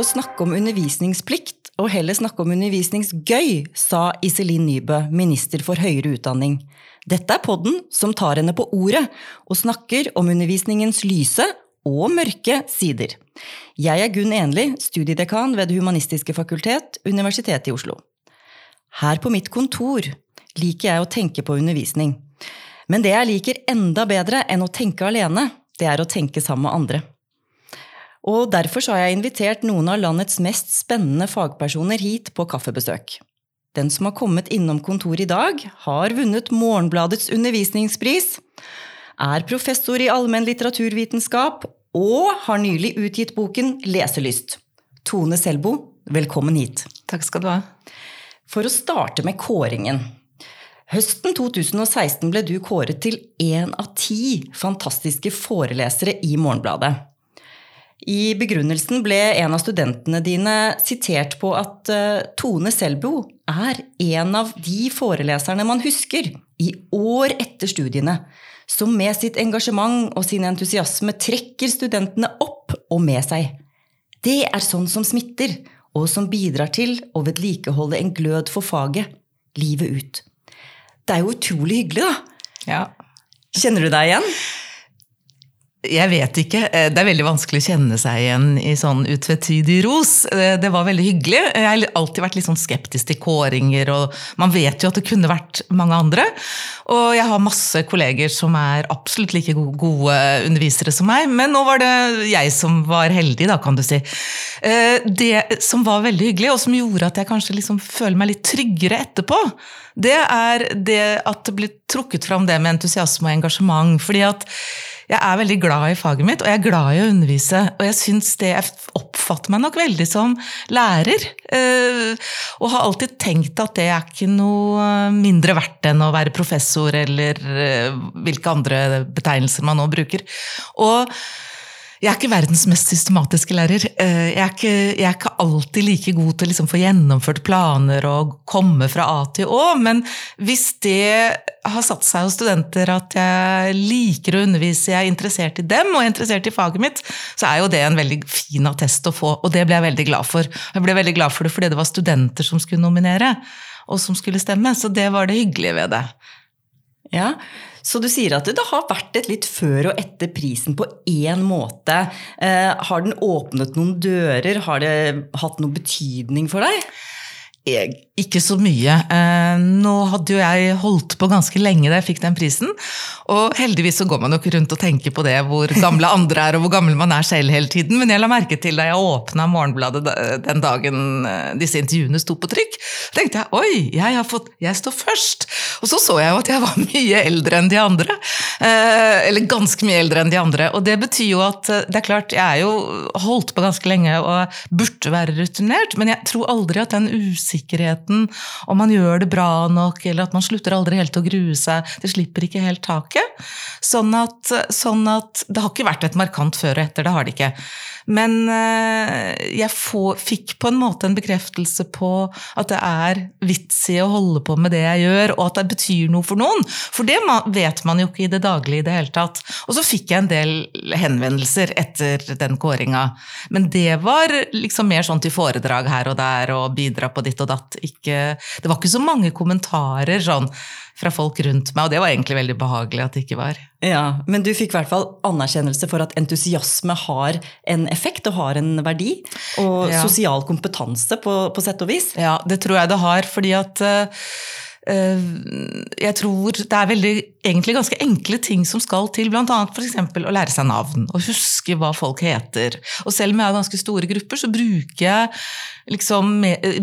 Å snakke om undervisningsplikt og heller snakke om undervisningsgøy, sa Iselin Nybø, minister for høyere utdanning. Dette er podden som tar henne på ordet og snakker om undervisningens lyse og mørke sider. Jeg er Gunn Enli, studiedekan ved Det humanistiske fakultet, Universitetet i Oslo. Her på mitt kontor liker jeg å tenke på undervisning. Men det jeg liker enda bedre enn å tenke alene, det er å tenke sammen med andre. Og derfor har jeg invitert noen av landets mest spennende fagpersoner hit på kaffebesøk. Den som har kommet innom kontoret i dag, har vunnet Morgenbladets undervisningspris, er professor i allmenn litteraturvitenskap og har nylig utgitt boken Leselyst. Tone Selbo, velkommen hit. Takk skal du ha. For å starte med kåringen. Høsten 2016 ble du kåret til én av ti fantastiske forelesere i Morgenbladet. I begrunnelsen ble en av studentene dine sitert på at uh, Tone Selbo er en av de foreleserne man husker i år etter studiene, som med sitt engasjement og sin entusiasme trekker studentene opp og med seg. Det er sånn som smitter, og som bidrar til å vedlikeholde en glød for faget livet ut. Det er jo utrolig hyggelig, da. Ja. Kjenner du deg igjen? Jeg vet ikke. Eh, det er veldig vanskelig å kjenne seg igjen i sånn utvetydig ros. Eh, det var veldig hyggelig. Jeg har alltid vært litt sånn skeptisk til kåringer, og man vet jo at det kunne vært mange andre. Og jeg har masse kolleger som er absolutt like gode undervisere som meg, men nå var det jeg som var heldig, da, kan du si. Eh, det som var veldig hyggelig, og som gjorde at jeg kanskje liksom føler meg litt tryggere etterpå, det er det at det blir trukket fram det med entusiasme og engasjement. fordi at jeg er veldig glad i faget mitt, og jeg er glad i å undervise. Og jeg syns det Jeg oppfatter meg nok veldig som lærer. Eh, og har alltid tenkt at det er ikke noe mindre verdt enn å være professor, eller eh, hvilke andre betegnelser man nå bruker. Og jeg er ikke verdens mest systematiske lærer. Eh, jeg er ikke, jeg er ikke alltid like god til å liksom få gjennomført planer og komme fra A til Å, men hvis det har satt seg hos studenter at jeg liker å undervise, jeg er interessert i dem og er interessert i faget mitt, så er jo det en veldig fin attest å få, og det ble jeg veldig glad for. Jeg ble veldig glad for det fordi det var studenter som skulle nominere, og som skulle stemme, så det var det hyggelige ved det. Ja, så du sier at det har vært et litt før og etter prisen på én måte. Eh, har den åpnet noen dører? Har det hatt noen betydning for deg? Ikke så mye. Eh, nå hadde jo jeg holdt på ganske lenge da jeg fikk den prisen. Og heldigvis så går man nok rundt og tenker på det, hvor gamle andre er og hvor gammel man er selv hele tiden. Men jeg la merke til da jeg åpna Morgenbladet den dagen eh, disse intervjuene sto på trykk, tenkte jeg oi, jeg, fått, jeg står først. Og så så jeg jo at jeg var mye eldre enn de andre. Eh, eller ganske mye eldre enn de andre. Og det betyr jo at det er klart, jeg er jo holdt på ganske lenge og burde være rutinert, men jeg tror aldri at den usikkerheten usikkerheten om man gjør det bra nok, eller at man slutter aldri helt å grue seg. Det slipper ikke helt taket. Sånn at, sånn at Det har ikke vært et markant før og etter, det har det ikke. Men eh, jeg fikk på en måte en bekreftelse på at det er vits i å holde på med det jeg gjør, og at det betyr noe for noen. For det vet man jo ikke i det daglige i det hele tatt. Og så fikk jeg en del henvendelser etter den kåringa. Men det var liksom mer sånn til foredrag her og der og bidra på ditt og datt. Ikke, det var ikke så mange kommentarer sånn fra folk rundt meg, og det var egentlig veldig behagelig at det ikke var. Ja, Men du fikk i hvert fall anerkjennelse for at entusiasme har en effekt og har en verdi? Og ja. sosial kompetanse, på, på, sett og vis? Ja, det tror jeg det har. fordi at uh, jeg tror det er veldig, egentlig ganske enkle ting som skal til. Bl.a. f.eks. å lære seg navn og huske hva folk heter. Og selv om jeg har ganske store grupper, så bruker jeg liksom,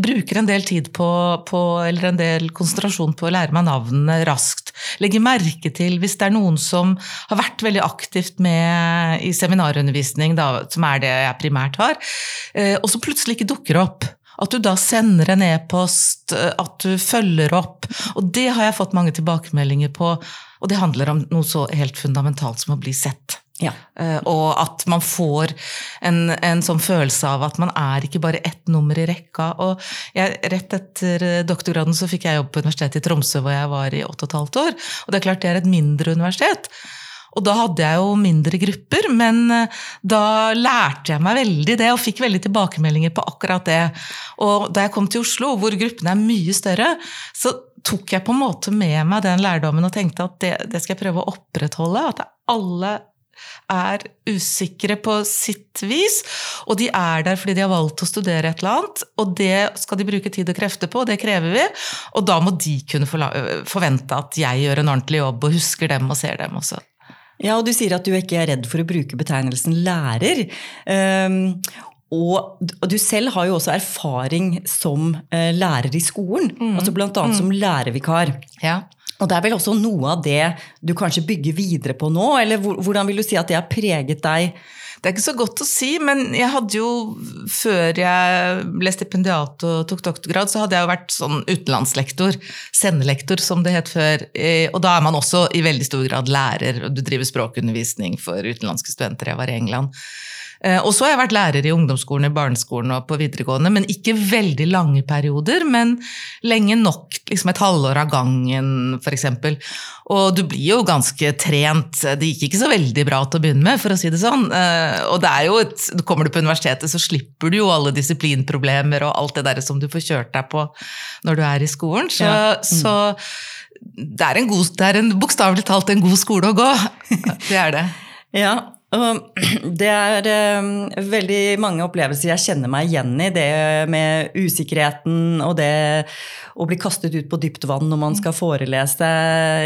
bruker en del tid på, på, eller en del konsentrasjon på å lære meg navnene raskt. Legger merke til hvis det er noen som har vært veldig aktivt med i seminarundervisning, da, som er det jeg primært har, eh, og som plutselig ikke dukker opp. At du da sender en e-post, eh, at du følger opp. Og det har jeg fått mange tilbakemeldinger på. Og det handler om noe så helt fundamentalt som å bli sett. Ja. Uh, og at man får en, en, sånn følelse av at man er ikke bare ett nummer i rekka. Og jeg, rett etter doktorgraden så fikk jeg jobb på Universitetet i Tromsø, hvor jeg var i åtte og et halvt år. Og det er klart det er et mindre universitet. Og da hadde jeg jo mindre grupper, men eh, da lærte jeg meg veldig det, og fikk veldig tilbakemeldinger på akkurat det. Og da jeg kom til Oslo, hvor gruppene er mye større, så tok jeg på en måte med meg den lærdommen og tenkte at det, det skal jeg prøve å opprettholde. At alle er usikre på sitt vis, og de er der fordi de har valgt å studere et eller annet, og det skal de bruke tid og krefter på, og det krever vi, og da må de kunne forvente at jeg gjør en ordentlig jobb og husker dem og ser dem også. Ja, og du sier at du ikke er redd for å bruke betegnelsen lærer. Um, og, du selv har jo også erfaring som uh, lærer i skolen, mm. altså bl.a. Mm. som lærervikar. Ja. Og det er vel også noe av det du kanskje bygger videre på nå? Eller hvordan vil du si at det har preget deg? Det er ikke så godt å si, men jeg hadde jo, før jeg ble stipendiat og tok doktorgrad, så hadde jeg jo vært sånn utenlandslektor. Sendelektor, som det het før. Eh, og da er man også i veldig stor grad lærer, og du driver språkundervisning for utenlandske studenter. Jeg var i England. Eh, og så har jeg vært lærer i ungdomsskolen, i barneskolen og på videregående, men ikke veldig lange perioder, men lenge nok, liksom et halvår av gangen f.eks. Og du blir jo ganske trent. Det gikk ikke så veldig bra til å begynne med, for å si det sånn. Eh, og det er jo et, kommer du på universitetet, så slipper du jo alle disiplinproblemer og alt det der som du får kjørt deg på når du er i skolen. Så, ja. mm. så det er en, god, det er en bokstavelig talt en god skole å gå. Det er det. Ja, det er um, veldig mange opplevelser jeg kjenner meg igjen i. Det med usikkerheten og det å bli kastet ut på dypt vann når man skal forelese.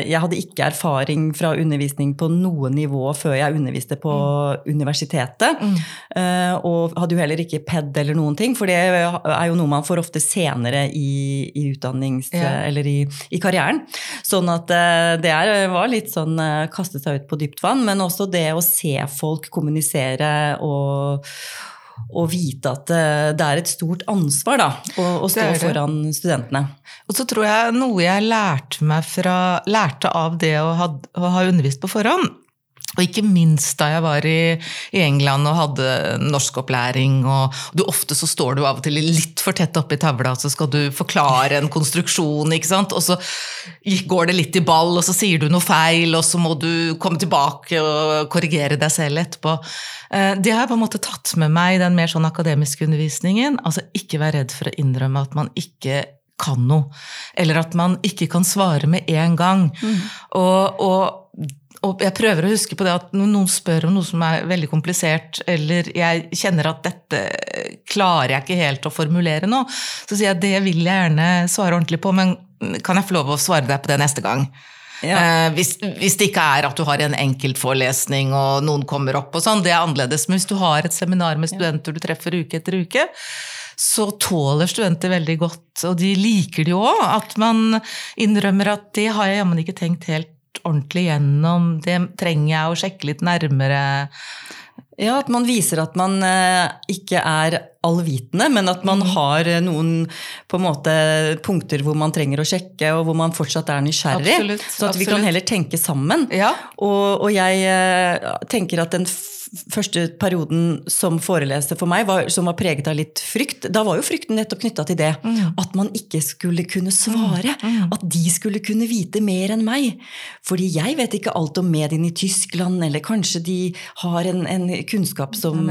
Jeg hadde ikke erfaring fra undervisning på noe nivå før jeg underviste på mm. universitetet. Mm. Uh, og hadde jo heller ikke PED eller noen ting, for det er jo noe man får ofte senere i, i utdannings... Ja. Eller i, i, karrieren. Sånn at uh, det er, var litt sånn kastet kaste seg ut på dypt vann, men også det å se folk kommunisere og og vite at det er et stort ansvar da, å, å stå foran studentene. Og så tror jeg noe jeg lærte, meg fra, lærte av det å ha, å ha undervist på forhånd, og ikke minst da jeg var i, i, England og hadde norskopplæring. og du, Ofte så står du av og til litt for tett oppi tavla, så skal du forklare en konstruksjon. ikke sant? Og så går det litt i ball, og så sier du noe feil, og så må du komme tilbake og korrigere deg selv etterpå. Eh, det har jeg på en måte tatt med meg i den mer sånn akademiske undervisningen. altså Ikke vær redd for å innrømme at man ikke kan noe. Eller at man ikke kan svare med en gang. Mm. Og, og og jeg prøver å huske på det at når noen spør om noe som er veldig komplisert, eller jeg kjenner at dette klarer jeg ikke helt å formulere nå, så sier jeg at det vil jeg gjerne svare ordentlig på, men kan jeg få lov å svare deg på det neste gang? Ja. Eh, hvis, hvis, det ikke er at du har en enkeltforelesning og noen kommer opp og sånn, det er annerledes. Men hvis du har et seminar med studenter du treffer uke etter uke, så tåler studenter veldig godt, og de liker det jo òg, at man innrømmer at det har jeg jammen ikke tenkt helt ordentlig gjennom. Det trenger jeg å sjekke litt nærmere. Ja, at man viser at man eh, ikke er allvitende, men at man mm. har noen på en måte punkter hvor man trenger å sjekke, og hvor man fortsatt er nysgjerrig. Absolutt, så at absolutt. vi kan heller tenke sammen. Ja. Og, og, jeg eh, tenker at den første perioden som foreleser for meg, var, som var preget av litt frykt, da var jo frykten nettopp knytta til det. Mm. At man ikke skulle kunne svare. Mm. mm. At de skulle kunne vite mer enn meg. Fordi jeg vet ikke alt om mediene i Tyskland, eller kanskje de har en, en kunnskap som,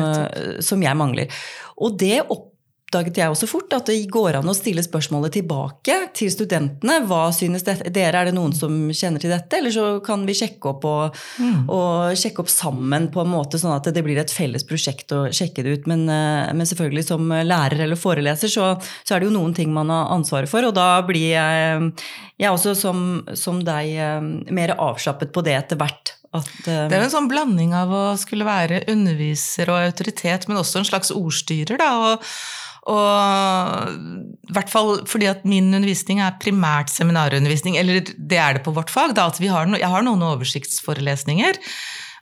som jeg mangler. Og det opp oppdaget jeg også fort at det går an å stille spørsmålet tilbake til studentene. Hva synes dere? Er det noen som kjenner til dette? Eller så kan vi sjekke opp, og, mm. og sjekke opp sammen på en måte sånn at det blir et felles prosjekt å sjekke det ut. Men, eh, men selvfølgelig som lærer eller foreleser så, så, er det jo noen ting man har ansvaret for. Og da blir jeg, jeg også som, som deg eh, mer avslappet på det etter hvert. At, um... Det er en sånn blanding av å skulle være underviser og autoritet, men også en slags ordstyrer. Da, og, og i hvert fall fordi at min undervisning er primært seminarundervisning, eller det er det på vårt fag. Da, at har no, jeg har noen oversiktsforelesninger.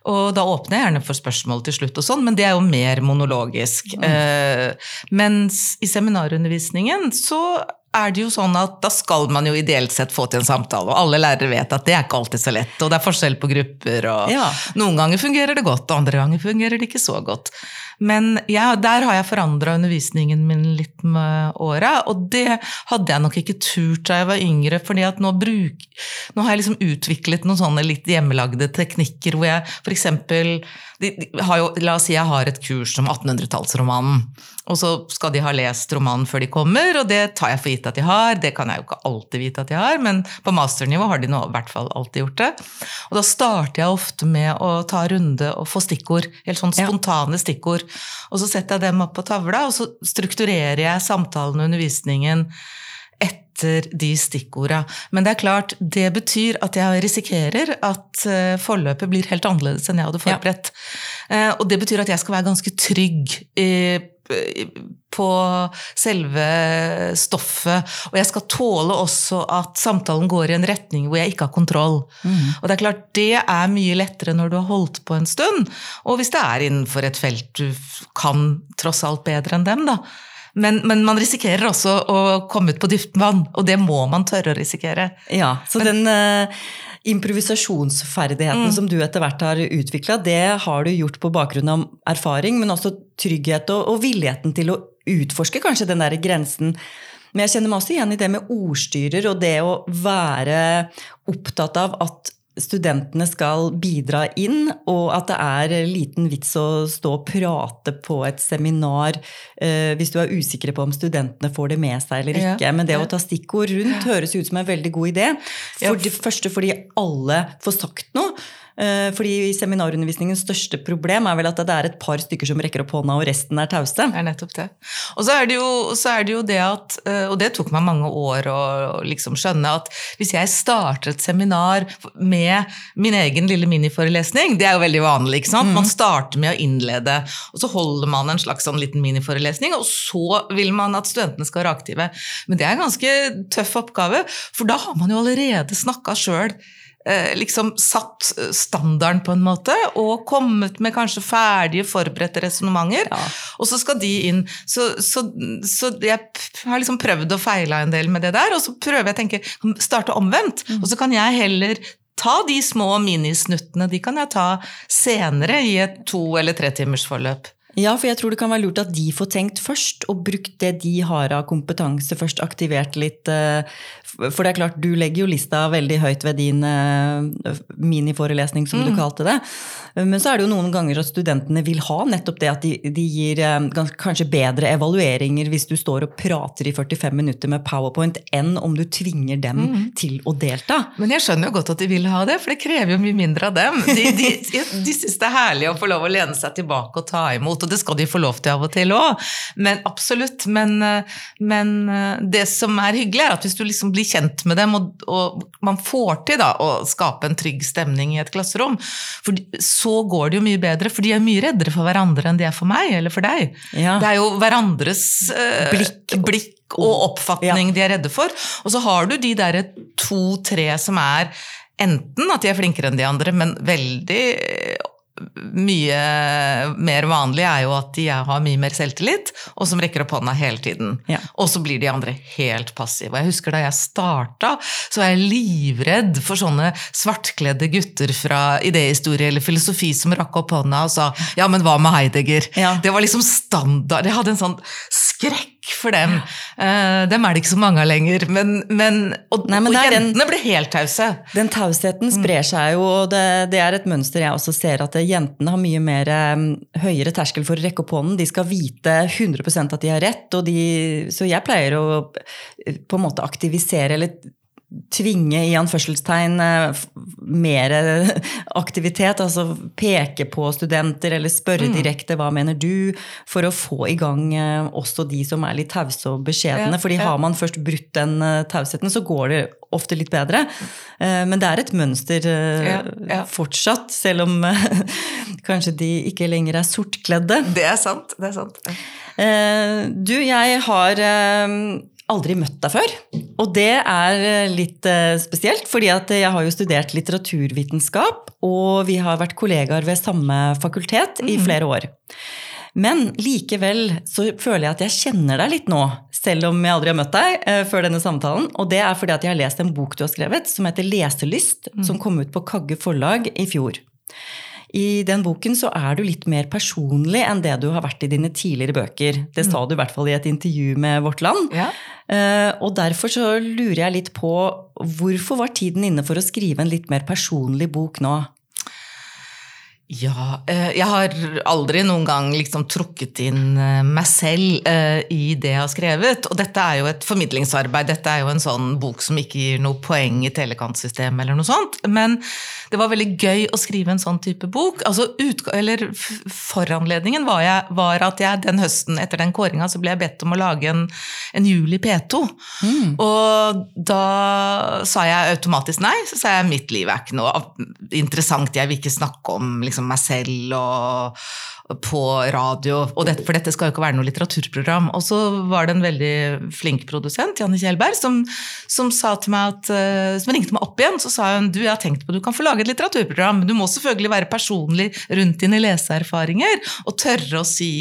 Og da åpner jeg gjerne for spørsmål til slutt, og sånn, men det er jo mer monologisk. Mm. Eh, mens i seminarundervisningen så er det jo sånn at da skal man jo ideelt sett få til en samtale, og alle lærere vet at det er ikke alltid så lett, og det er forskjell på grupper, og ja. noen ganger fungerer det godt, og andre ganger fungerer det ikke så godt. Men ja, der har jeg forandra undervisningen min litt med åra, og det hadde jeg nok ikke turt da jeg var yngre, fordi nå, nå har jeg liksom utviklet noen sånne litt hjemmelagde teknikker hvor jeg f.eks. La oss si jeg har et kurs om 1800-tallsromanen. Og så skal de ha lest romanen før de kommer, og det tar jeg for gitt at de har. Det kan jeg jo ikke alltid vite at de har, men på masternivå har de nå i hvert fall alltid gjort det. Og da starter jeg ofte med å ta runde og få stikkord. Helt sånn spontane stikkord. Og så setter jeg dem opp på tavla, og så strukturerer jeg samtalen og undervisningen etter de stikkorda. Men det er klart, det betyr at jeg risikerer at eh, forløpet blir helt annerledes enn jeg hadde forberedt. Ja. Og det betyr at jeg skal være ganske trygg på selve stoffet. Og jeg skal tåle også at samtalen går i en retning hvor jeg ikke har kontroll. Mm. Og det er klart, det er mye lettere når du har holdt på en stund, og hvis det er innenfor et felt du kan tross alt bedre enn dem, da. Men, men, man risikerer også å komme ut på dypt vann, og det må man tørre å risikere. Ja, så men, den uh, improvisasjonsferdigheten mm. som du etter hvert har utvikla, det har du gjort på bakgrunn av erfaring, men også trygghet og, og villigheten til å utforske kanskje den der grensen. Men jeg kjenner meg også igjen i det med ordstyrer og det å være opptatt av at studentene skal bidra inn, og at det er liten vits å stå og prate på et seminar eh, hvis du er usikker på om studentene får det med seg eller ikke. Ja, Men det ja. å ta stikkord rundt høres ut som en veldig god idé. For det første fordi alle får sagt noe. Eh, fordi i seminarundervisningens største problem er vel at det er et par stykker som rekker opp hånda, og resten er tause. Det er nettopp det. Og så er det, jo, er det jo det at, eh, og det tok meg mange år å liksom skjønne, at hvis jeg starter et seminar med min egen lille miniforelesning, det er jo veldig vanlig, ikke sant? Mm. Man starter med å innlede, og så holder man en slags sånn liten miniforelesning, og så vil man at studentene skal være aktive. Men det er en ganske tøff oppgave, for da har man jo allerede snakka sjøl liksom satt standarden på en måte, og kommet med kanskje ferdige, forberedte resonnementer. Ja. Og så skal de inn. Så, så, så, jeg har liksom prøvd og feila en del med det der, og så prøver jeg å tenke, starte omvendt. Mm. Og så kan jeg heller ta de små minisnuttene, de kan jeg ta senere i et to- eller tretimersforløp. Ja, for jeg tror det kan være lurt at de får tenkt først, og brukt det de har av kompetanse først. Aktivert litt eh, For det er klart, du legger jo lista veldig høyt ved din eh, miniforelesning, som mm. du kalte det. Men så er det jo noen ganger at studentene vil ha nettopp det at de, de gir eh, kanskje bedre evalueringer hvis du står og prater i 45 minutter med powerpoint, enn om du tvinger dem mm. til å delta. Men jeg skjønner jo godt at de vil ha det, for det krever jo mye mindre av dem. De, de, de syns det er herlig å få lov å lene seg tilbake og ta imot, og det skal de få lov til av og til òg. Men absolutt. Men, men, det som er hyggelig, er at hvis du liksom blir kjent med dem, og, og man får til da, å skape en trygg stemning i et klasserom, for så går det jo mye bedre, for de er mye reddere for hverandre enn de er for meg eller for deg. Ja. Det er jo hverandres eh, blikk, blikk, og oppfatning ja. de er redde for. Og så har du de derre to-tre som er enten at de er flinkere enn de andre, men veldig mye mer vanlig er jo at de har mye mer selvtillit, og som rekker opp hånda hele tiden. Ja. Og så blir de andre helt passive. Og jeg husker da jeg starta, så var jeg livredd for sånne svartkledde gutter fra idéhistorie eller filosofi som rakk opp hånda og sa 'ja, men hva med Heidegger'? Ja. Det var liksom standard. Jeg hadde en sånn skrekk for dem. Uh, dem er det ikke så mange av lenger. Men, men og, Nei, men og jentene den, ble helt tause. Den tausheten sprer seg jo, og det, det, er et mønster jeg også ser, at jentene har mye mer um, høyere terskel for å rekke opp hånden. De skal vite 100% at de har rett, de, så jeg pleier å eh, på en måte aktivisere eller tvinge i anførselstegn eh, mer aktivitet. Altså peke på studenter eller spørre mm. direkte hva mener du, for å få i gang eh, også de som er litt tause og beskjedne. Ja, fordi ja. har man først brutt den eh, tausheten, så går det ofte litt bedre. Men det er et mønster ja, fortsatt, selv om kanskje de ikke lenger er sortkledde. Det er sant. det er sant. Du, jeg har aldri møtt deg før. Og det er eh, litt eh, spesielt, fordi jeg har jo studert litteraturvitenskap, og vi har vært kollegaer ved samme fakultet i mhm. flere år. Men likevel så føler jeg at jeg kjenner deg litt nå, selv om jeg aldri har møtt deg eh, før denne samtalen. Og det er fordi at jeg har lest en bok du har skrevet som heter Leselyst, mm. som kom ut på Kagge forlag i fjor. I den boken så er du litt mer personlig enn det du har vært i dine tidligere bøker. Det sa du i hvert fall i et intervju med Vårt Land. Ja. Eh, og derfor så lurer jeg litt på hvorfor var tiden inne for å skrive en litt mer personlig bok nå? Ja, eh, jeg har aldri noen gang liksom trukket inn eh, meg selv eh, i det jeg har skrevet. Og dette er jo et formidlingsarbeid. Dette er jo en sånn bok som ikke gir noe poeng i telekantsystemet eller noe sånt. Men det var veldig gøy å skrive en sånn type bok. Altså, eller Foranledningen var, jeg, var, at jeg den høsten etter den kåringa så ble jeg bedt om å lage en, en jul i P2. Mm. Og da sa jeg automatisk nei. Så sa jeg mitt liv er ikke noe interessant, jeg vil ikke snakke om liksom, meg selv og, på radio. Dette, for dette skal jo ikke være noe litteraturprogram. Og så var det en veldig flink produsent, Janne Kjellberg, som, som, at, eh, som ringte meg opp igjen. Så sa hun du, jeg har tenkt på du kan få lage et litteraturprogram, men du må selvfølgelig være personlig rundt dine leseerfaringer og tørre å si,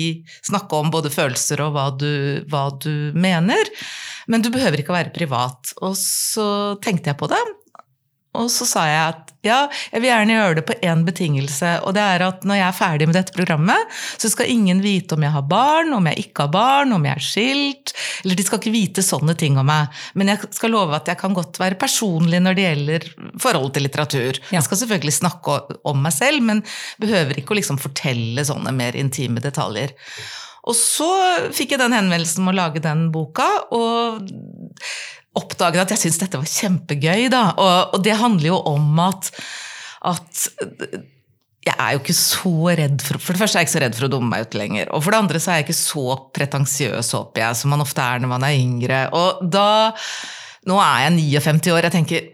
snakke om både følelser og hva du, hva du mener. Men du behøver ikke å være privat. Og så tenkte jeg på det, og så sa jeg at ja, jeg vil gjerne gjøre det på én betingelse, og det er at når jeg er ferdig med dette programmet, så skal ingen vite om jeg har barn, om jeg ikke har barn, om jeg er skilt, eller de skal ikke vite sånne ting om meg. Men jeg skal love at jeg kan godt være personlig når det gjelder forholdet til litteratur. Jeg skal selvfølgelig snakke om meg selv, men behøver ikke å liksom fortelle sånne mer intime detaljer. Og så fikk jeg den henvendelsen om å lage den boka, og oppdaget at jeg syntes dette var kjempegøy. Da. Og, og, det handler jo om at, at jeg er jo ikke så redd for For det første er jeg ikke så redd for å dumme meg ut lenger. Og for det andre så er jeg ikke så pretensiøs, håper jeg, som man ofte er når man er yngre. Og da Nå er jeg 59 år. Jeg tenker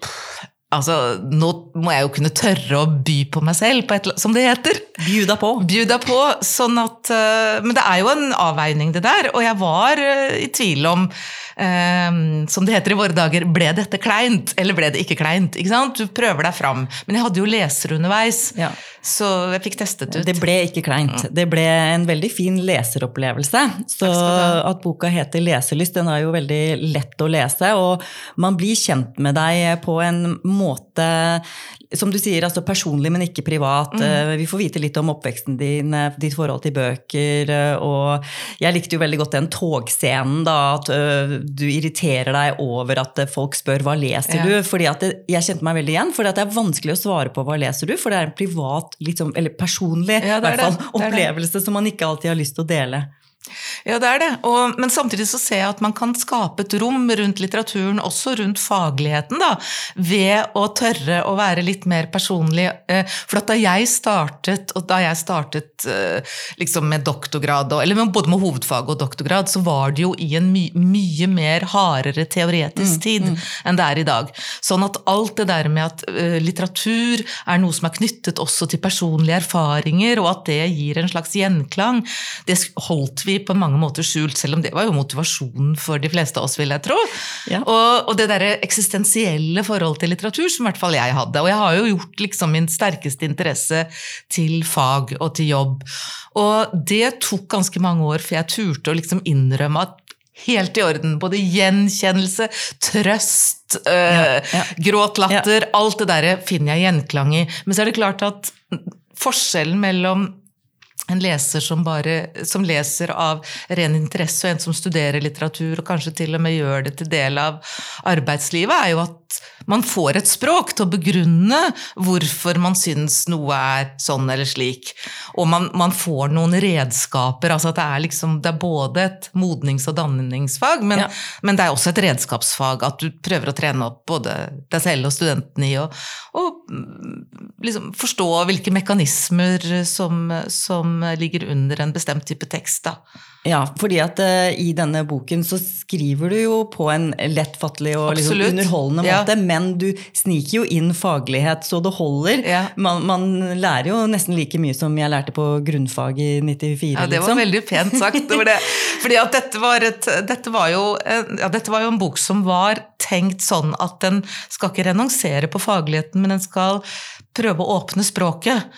Altså, nå må jeg jo kunne tørre å by på meg selv, på et, som det heter. Bjuda på. Bjuda på, sånn at, uh, Men det er jo en avveining, det der. Og jeg var uh, i tvil om eh, som det heter i våre dager, ble dette kleint, eller ble det ikke kleint? Ikke sant? Du prøver deg fram. Men jeg hadde jo leser underveis, ja. så jeg fikk testet ut. Det ble ikke kleint. Det ble en veldig fin leseropplevelse. Så at boka heter 'Leselyst', den er jo veldig lett å lese, og man blir kjent med deg på en måte som du sier, altså personlig, men ikke privat. Mm. Vi får vite litt om oppveksten din, eh, ditt forhold til bøker. Eh, og jeg likte jo veldig godt den togscenen, da, at du irriterer deg over at folk spør hva leser ja. du. fordi at Jeg kjente meg veldig igjen, for det er vanskelig å svare på hva leser du, for det er en privat, liksom, eller personlig ja, hvert fall, opplevelse som man ikke alltid har lyst til å dele. Ja, det er det. Og, men samtidig så ser jeg at man kan skape et rom rundt litteraturen, også rundt fagligheten, da, ved å tørre å være litt mer personlig. Eh, for da jeg startet, og da jeg startet eh, liksom med doktorgrad, eller både med hovedfag og doktorgrad, så var det jo i en my mye mer hardere teoretisk mm, tid mm. enn det er i dag. Sånn at alt det der med at uh, litteratur er noe som er knyttet også til personlige erfaringer, og at det gir en slags gjenklang, det holdt vi på mange måter skjult, selv om det var jo motivasjonen for de fleste av oss, vil jeg tro. Ja. Og, og, det derre eksistensielle forhold til litteratur, som i hvert fall jeg hadde. Og jeg har jo gjort liksom min sterkeste interesse til fag og til jobb. Og det tok ganske mange år før jeg turte å liksom innrømme at helt i orden. Både gjenkjennelse, trøst, øh, ja, ja. gråt, latter. Ja. Alt det der finner jeg gjenklang i. Men så er det klart at forskjellen mellom en leser som, bare, som leser av ren interesse, og en som studerer litteratur, og kanskje til og med gjør det til del av arbeidslivet, er jo at man får et språk til å begrunne hvorfor man syns noe er sånn eller slik. Og man, man får noen redskaper. altså Det er, liksom, det er både et modnings- og danningsfag, men, ja. men, det er også et redskapsfag. At du prøver å trene opp både deg selv og studentene i å liksom forstå hvilke mekanismer som, som, ligger under en bestemt type tekst. da. Ja, fordi at uh, i denne boken så skriver du jo på en lettfattelig og liksom, underholdende ja. måte, men du sniker jo inn faglighet så det holder. Ja. Man, man, lærer jo nesten like mye som jeg lærte på grunnfag i 94. Ja, det var liksom. veldig pent sagt. Det var det. Fordi at dette var, et, dette, var jo, ja, dette var jo en bok som var tenkt sånn at den skal ikke renonsere på fagligheten, men den skal prøve å åpne språket.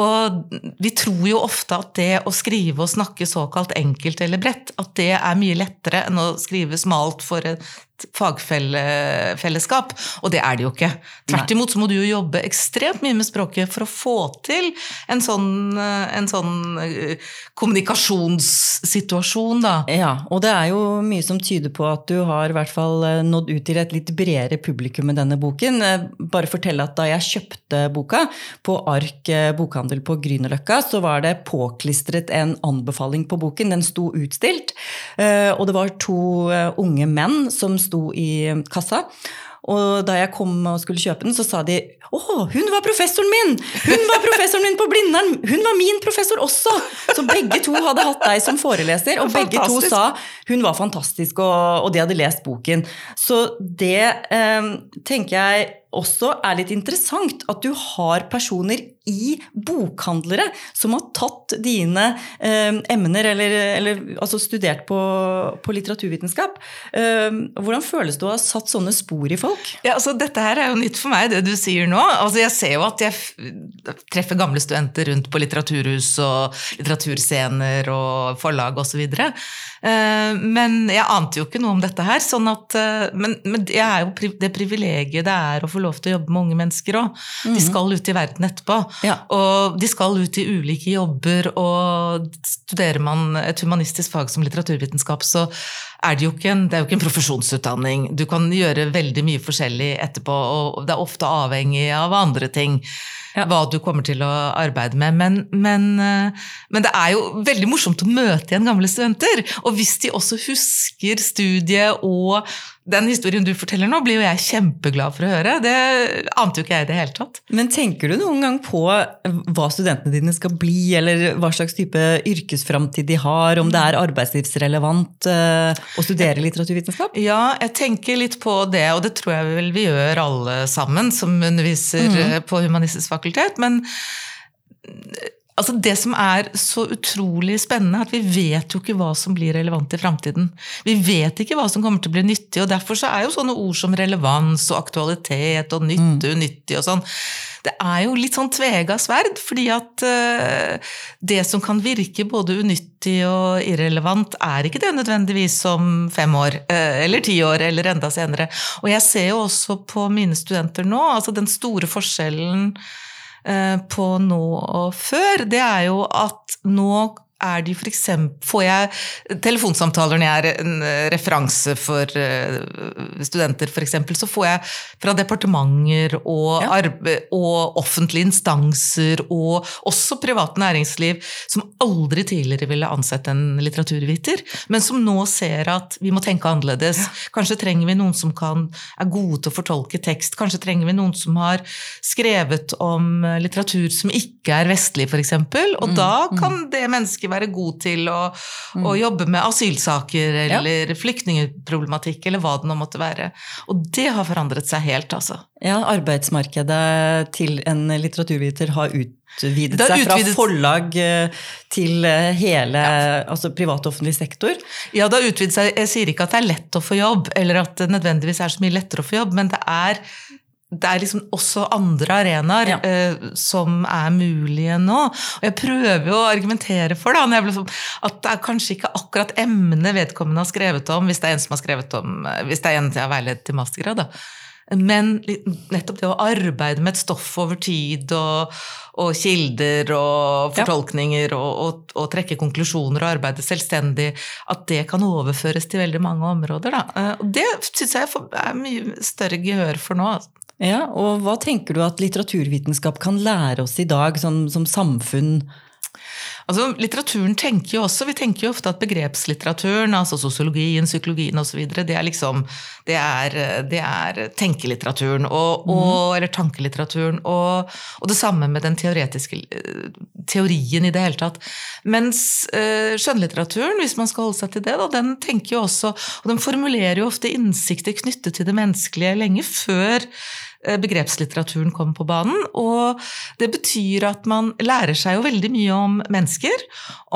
Og vi tror jo ofte at det å skrive og snakke såkalt enkelt eller bredt, at det er mye lettere enn å skrive smalt for fagfellesskap, og det er det jo ikke. Tvert imot så må du jo jobbe ekstremt mye med språket for å få til en sånn, en sånn eh, kommunikasjonssituasjon, da. Ja, og det er jo mye som tyder på at du har i hvert fall eh, nådd ut til et litt bredere publikum med denne boken. Eh, bare fortelle at da jeg kjøpte boka på Ark bokhandel på Grünerløkka, så var det påklistret en anbefaling på boken. Den sto utstilt, og det var to unge menn som sto i kassa. Og da jeg kom og skulle kjøpe den, så sa de å, hun var professoren min! Hun var professoren min på Blindern! Hun var min professor også! Så begge to hadde hatt deg som foreleser, og begge to sa hun var fantastisk, og, og de hadde lest boken. Så det eh, tenker jeg også er litt interessant, at du har personer i bokhandlere som har tatt dine eh, emner, eller, eller, altså studert på, på litteraturvitenskap. Eh, hvordan føles det å ha satt sånne spor i folk? Ja, altså, dette her er jo nytt for meg, det du sier nå. Altså, jeg ser jo at jeg treffer gamle studenter rundt på litteraturhus og litteraturscener og forlag osv. Eh, men jeg ante jo ikke noe om dette her. Sånn at, eh, men, men det er jo det privilegiet det er å få lov til å jobbe med unge mennesker òg. De mhm. skal ut i verden etterpå. Ja. Og de skal ut i ulike jobber, og studerer man et humanistisk fag som litteraturvitenskap, så er det jo ikke en, det er jo ikke en profesjonsutdanning. Du kan gjøre veldig mye forskjellig etterpå, og det er ofte avhengig av andre ting ja. hva du kommer til å arbeide med. Men, men, eh, men, det er jo veldig morsomt å møte igjen gamle studenter. Og hvis de også husker studiet og den historien du forteller nå, blir jo jeg kjempeglad for å høre. Det ante jo ikke jeg i det hele tatt. Men tenker du noen gang på hva studentene dine skal bli, eller hva slags type yrkesframtid de har, om det er arbeidslivsrelevant eh, å studere litteraturvitenskap? Ja, jeg tenker litt på det, og det tror jeg vel vi gjør alle sammen som underviser mm. på Humanistisk fakultet. men Altså Det som er så utrolig spennende, er at vi vet jo ikke hva som blir relevant i framtiden. Vi vet ikke hva som kommer til å bli nyttig, og derfor så er jo sånne ord som relevans og aktualitet og nytte, mm. unyttig og sånn Det er jo litt sånn tvega sverd, fordi at uh, det som kan virke både unyttig og irrelevant, er ikke det nødvendigvis om fem år, uh, eller ti år, eller enda senere. Og jeg ser jo også på mine studenter nå, altså den store forskjellen på nå og før, det er jo at nå er de for eksempel, Får jeg telefonsamtaler når jeg er en eh, referanse for eh, studenter, f.eks., så får jeg fra departementer og, ja. og, offentlige instanser og også privat næringsliv som aldri tidligere ville ansett en litteraturviter, men som nå ser at vi må tenke annerledes. Ja. Kanskje trenger vi noen som kan, er gode til å fortolke tekst. Kanskje trenger vi noen som har skrevet om litteratur som ikke er vestlig, f.eks. Og mm. da mm. kan det mennesket ikke være god til å, mm. å jobbe med asylsaker eller ja. flyktningproblematikk eller hva det nå måtte være. Og det har forandret seg helt, altså. Ja, arbeidsmarkedet til en litteraturviter har utvidet seg fra forlag eh, til eh, hele ja. altså privat og offentlig sektor? Ja, det har utvidet seg. Jeg sier ikke at det er lett å få jobb, eller at det nødvendigvis er så mye lettere å få jobb, men det er det er liksom også andre arenaer ja. uh, som er mulige nå. Og jeg prøver jo å argumentere for da, liksom, at det er kanskje ikke akkurat emnet vedkommende har skrevet om, hvis det er en som har skrevet om, eh, hvis det er en som har veiledet til mastergrad. da. Men nettopp det å arbeide med et stoff over tid og, og kilder og fortolkninger ja. og, og, og, trekke konklusjoner og arbeide selvstendig, at det kan overføres til veldig mange områder. Da. Eh, og det syns jeg er mye større gehør for nå. Altså. Ja, og Hva tenker du at litteraturvitenskap kan lære oss i dag, som, som samfunn? Altså, litteraturen tenker jo også, Vi tenker jo ofte at begrepslitteraturen, altså sosiologien, psykologien osv., det er liksom det er, det er tenkelitteraturen, og, og, mm. eller tankelitteraturen. Og, og, det samme med den teoretiske teorien i det hele tatt. Mens uh, skjønnlitteraturen, hvis man skal holde seg til det, da, den tenker jo også Og den formulerer jo ofte innsikter knyttet til det menneskelige lenge før eh, begrepslitteraturen kom på banen. Og det betyr at man lærer seg jo veldig mye om mennesker,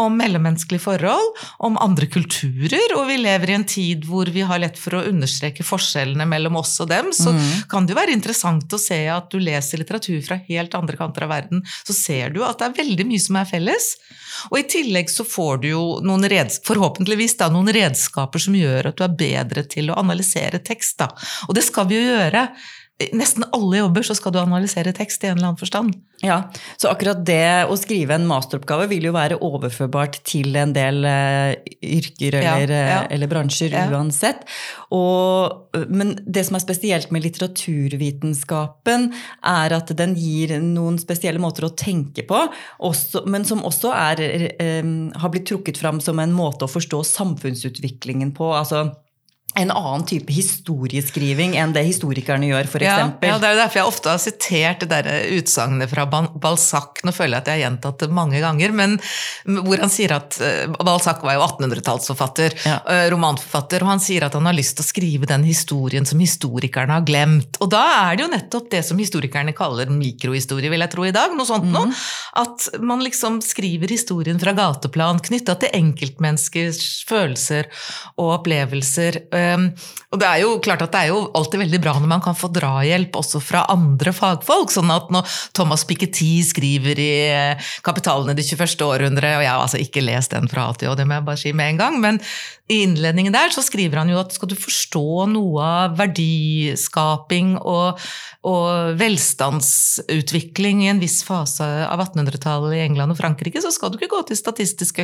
om mellommenneskelige forhold, om andre kulturer, og vi lever i en tid hvor vi har lett for å understreke forskjellene mellom oss og dem. Så mm. kan det jo være interessant å se at du leser litteratur fra helt andre kanter av verden, så ser du at det er veldig mye som er felles. Og i tillegg så får du jo noen forhåpentligvis da, noen redskaper som gjør at du er bedre til å analysere tekst. Da. Og det skal vi jo gjøre nesten alle jobber så skal du analysere tekst i en eller annen forstand. Ja, Så akkurat det å skrive en masteroppgave vil jo være overførbart til en del uh, yrker eller, ja, ja. Eh, eller bransjer ja. uansett. Og, men det som er spesielt med litteraturvitenskapen, er at den gir noen spesielle måter å tenke på, også, men som også er, um, har blitt trukket fram som en måte å forstå samfunnsutviklingen på. altså en annen type historieskriving enn det historikerne gjør, f.eks. Ja, ja, det er jo derfor jeg ofte har sitert det der utsagnet fra Balzac. Nå føler jeg at jeg har gjentatt det mange ganger, men hvor han sier at eh, Balzac var jo 1800-tallsforfatter, ja. Eh, romanforfatter, og han sier at han har lyst til å skrive den historien som historikerne har glemt. Og da er det jo nettopp det som historikerne kaller mikrohistorie, vil jeg tro i dag. Noe sånt mm. noe. At man liksom skriver historien fra gateplan, knytta til enkeltmenneskers følelser og opplevelser og det er jo klart at det er jo alltid veldig bra når man kan få drahjelp også fra andre fagfolk. sånn at når Thomas Piketty skriver i eh, 'Kapitalen i det 21. århundre', og jeg har altså ikke lest den fra A til Å, det må jeg bare si med en gang, men i innledningen der så skriver han jo at skal du forstå noe av verdiskaping og, og velstandsutvikling i en viss fase av 1800-tallet i England og Frankrike, så skal du ikke gå til statistisk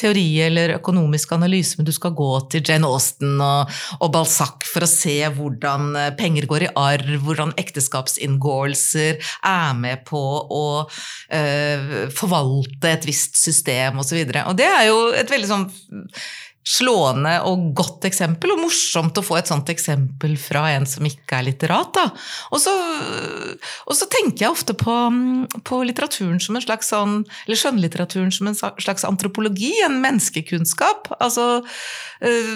teori eller økonomisk analyse, men du skal gå til Jane Austen og, og Balzac for å se hvordan eh, penger går i arv, hvordan ekteskapsinngåelser er med på å øh, forvalte et visst system osv. Og, så og det er jo et veldig sånn slående og godt eksempel, og morsomt å få et sånt eksempel fra en som ikke er litterat. Og, så, og så tenker jeg ofte på, på, litteraturen som en slags sånn, eller skjønnlitteraturen som en slags antropologi, en menneskekunnskap. Altså, øh,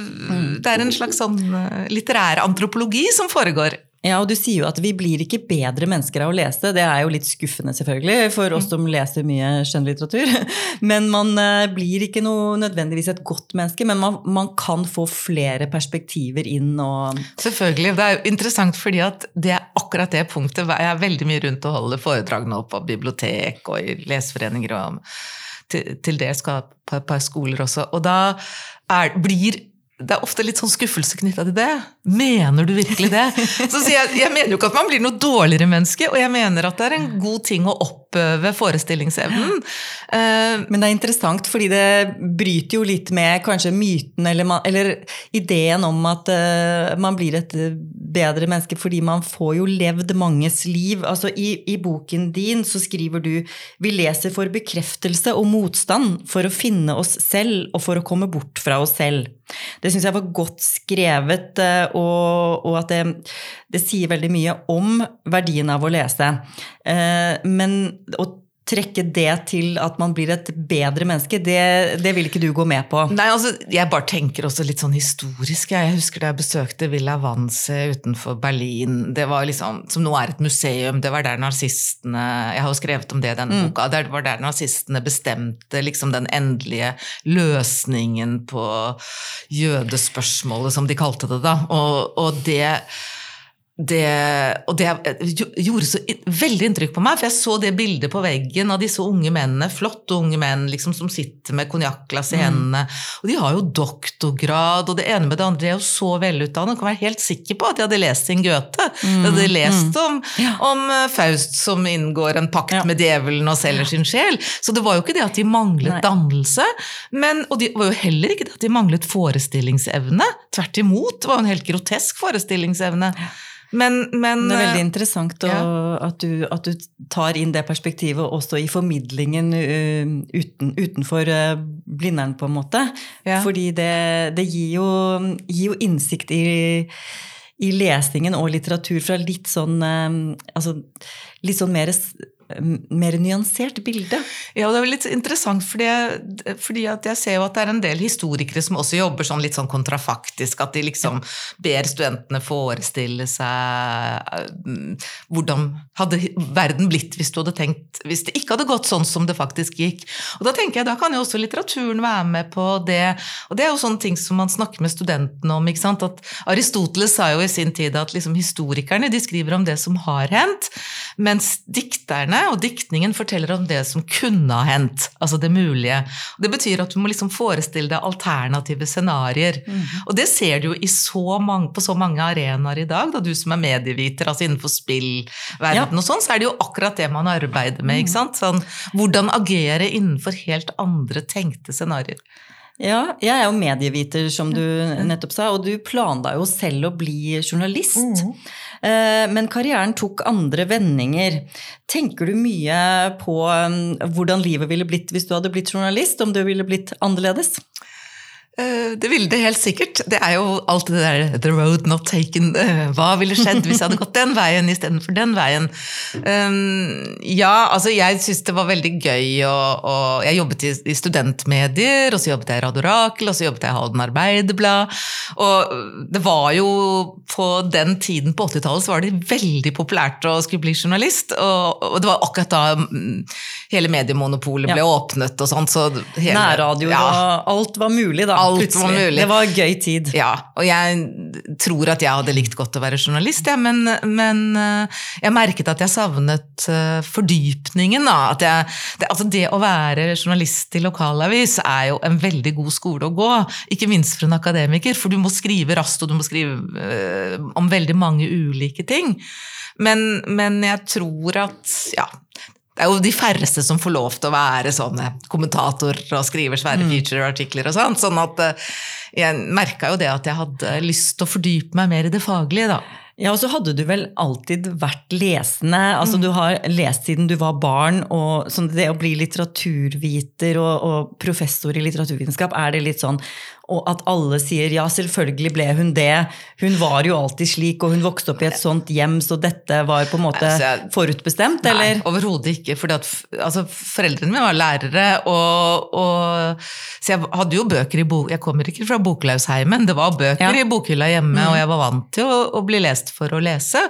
det er en slags sånn øh, litterær antropologi som foregår. Ja, og du sier jo at vi blir ikke bedre mennesker av å lese. Det er jo litt skuffende, selvfølgelig, for oss mm. som leser mye skjønnlitteratur. Men man eh, blir ikke noe, nødvendigvis et godt menneske, men man, man, kan få flere perspektiver inn og Selvfølgelig. Det er jo interessant fordi at det er akkurat det punktet. Jeg er veldig mye rundt og holder foredrag nå på bibliotek og i leseforeninger og til, til det skal på et par skoler også. Og da er, blir det er ofte litt sånn skuffelse knytta til det. Mener du virkelig det? Så sier jeg, jeg mener jo ikke at man blir noe dårligere menneske, og jeg mener at det er en god ting å oppøve forestillingsevnen. Uh, Men det er interessant, fordi det bryter jo litt med kanskje myten eller, man, eller ideen om at uh, man blir et bedre menneske fordi man får jo levd manges liv. Altså i, i boken din så skriver du vi leser for bekreftelse og motstand for å finne oss selv og for å komme bort fra oss selv. Det syns jeg var godt skrevet, eh, og, og at det, det, sier veldig mye om verdien av å lese. Eh, men å trekke det til at man blir et bedre menneske, det, det, vil ikke du gå med på? Nei, altså, jeg bare tenker også litt sånn historisk. Jeg husker da jeg besøkte Villa Vanse utenfor Berlin, det var liksom, som nå er et museum. Det var der nazistene Jeg har jo skrevet om det i denne mm. boka. Det var der nazistene bestemte liksom den endelige løsningen på jødespørsmålet, som de kalte det da. og, og det det, og det gjorde så veldig inntrykk på meg, for jeg så det bildet på veggen av disse unge mennene, flotte unge menn liksom, som sitter med konjakkglass i mm. hendene. Og de har jo doktorgrad, og det ene med det andre de er jo så velutdannet. Jeg kan være helt sikker på at de hadde lest sin Goethe. De hadde mm. lest mm. om, om, eh, Faust som inngår en pakt med djevelen og selger sin sjel. Så det var jo ikke det at de manglet dannelse, men, og det var jo heller ikke det at de manglet forestillingsevne. Tvert imot. Det var jo en helt grotesk forestillingsevne. Men, men, det er veldig eh, interessant å, ja. at, du, at, du, tar inn det perspektivet også i formidlingen uh, uten, utenfor uh, Blindern, på en måte. Ja. Fordi det, det gir, jo, gir, jo, innsikt i, i, lesningen og litteratur fra litt sånn altså, litt sånn mer mer nyansert bilde. Ja, og det er litt interessant, fordi, fordi jeg ser jo at det er en del historikere som også jobber sånn litt sånn kontrafaktisk, at de liksom ber studentene forestille seg hvordan hadde verden blitt hvis du hadde tenkt hvis det ikke hadde gått sånn som det faktisk gikk. Og da tenker jeg, da kan jo også litteraturen være med på det. Og det er jo sånne ting som man snakker med studentene om. ikke sant? At Aristoteles sa jo i sin tid at liksom historikerne de skriver om det som har hendt, mens dikterne og diktningen forteller om det som kunne ha hendt. Altså det mulige. Det betyr at du må liksom forestille deg alternative scenarioer. Mm. Og det ser du jo så mange, på så mange arenaer i dag, da du som er medieviter, altså innenfor spillverden ja. og sånn, så er det jo akkurat det man arbeider med. ikke sant? Sånn, hvordan agere innenfor helt andre tenkte scenarioer. Ja, jeg er jo medieviter, som du nettopp sa, og du planla jo selv å bli journalist. Mm. Men karrieren tok andre vendinger. Tenker du mye på um, hvordan livet ville blitt hvis du hadde blitt journalist? Om det ville blitt annerledes? Eh, det ville det helt sikkert. Det er jo alt det der 'the road not taken'. Eh, hva ville skjedd hvis jeg hadde gått den veien istedenfor den veien? Um, ja, altså jeg syns det var veldig gøy å Jeg jobbet i, studentmedier, og så jobbet jeg i Radio Rakel, og så jobbet jeg i Halden Arbeiderblad. Og det var jo på den tiden på 80-tallet så var det veldig populært å skulle bli journalist. Og, og det var akkurat da mm, hele mediemonopolet ble ja. åpnet og sånn. Så Nærradio ja. og alt var mulig, da alt var mulig. Det var en gøy tid. Ja, og jeg tror at jeg hadde likt godt å være journalist, ja, men, men eh, jeg merket at jeg savnet eh, fordypningen. Da. At jeg, det, altså det å være journalist i lokalavis er jo en veldig god skole å gå, ikke minst for en akademiker, for du må skrive raskt, og du må skrive øh, om veldig mange ulike ting. Men, men jeg tror at ja, det er jo de færreste som får lov til å være sånne kommentatorer og skriver svære mm. feature-artikler og sånn. Sånn at eh, jeg merka jo det at jeg hadde lyst til å fordype meg mer i det faglige, da. Ja, og så hadde du vel alltid vært lesende. altså mm. Du har lest siden du var barn. og sånn Det å bli litteraturviter og, og, professor i litteraturvitenskap, er det litt sånn og at alle sier ja, selvfølgelig ble hun det. Hun var jo alltid slik, og hun vokste opp i et sånt hjem, så dette var på en måte forutbestemt, eller? Nei, overhodet ikke. For altså, foreldrene mine var lærere, og, og, så jeg hadde jo bøker i bok... Jeg kommer ikke fra Boklausheimen, det var bøker ja. i bokhylla hjemme, mm. og jeg var vant til å, å bli lest for å lese.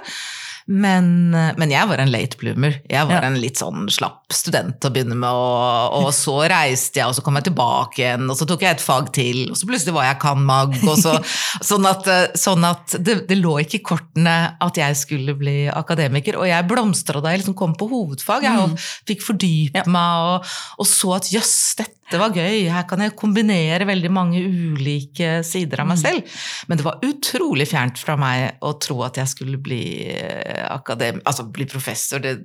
Men, men, jeg var en late bloomer. Jeg var ja. en litt sånn slapp student til å begynne med. Og, og, så reiste jeg, og så kom jeg tilbake igjen, og så tok jeg et fag til. Og så plutselig var jeg kan-mag. Så, sånn at, sånn at det, det, lå ikke i kortene at jeg skulle bli akademiker. Og jeg blomstra da jeg liksom kom på hovedfag. Jeg mm. fikk fordype ja. meg og, og, så at jøss, dette det var gøy, her kan jeg kombinere veldig mange ulike sider av meg mm. selv. Men det var utrolig fjernt fra meg å tro at jeg skulle bli eh, akadem, altså bli professor. Det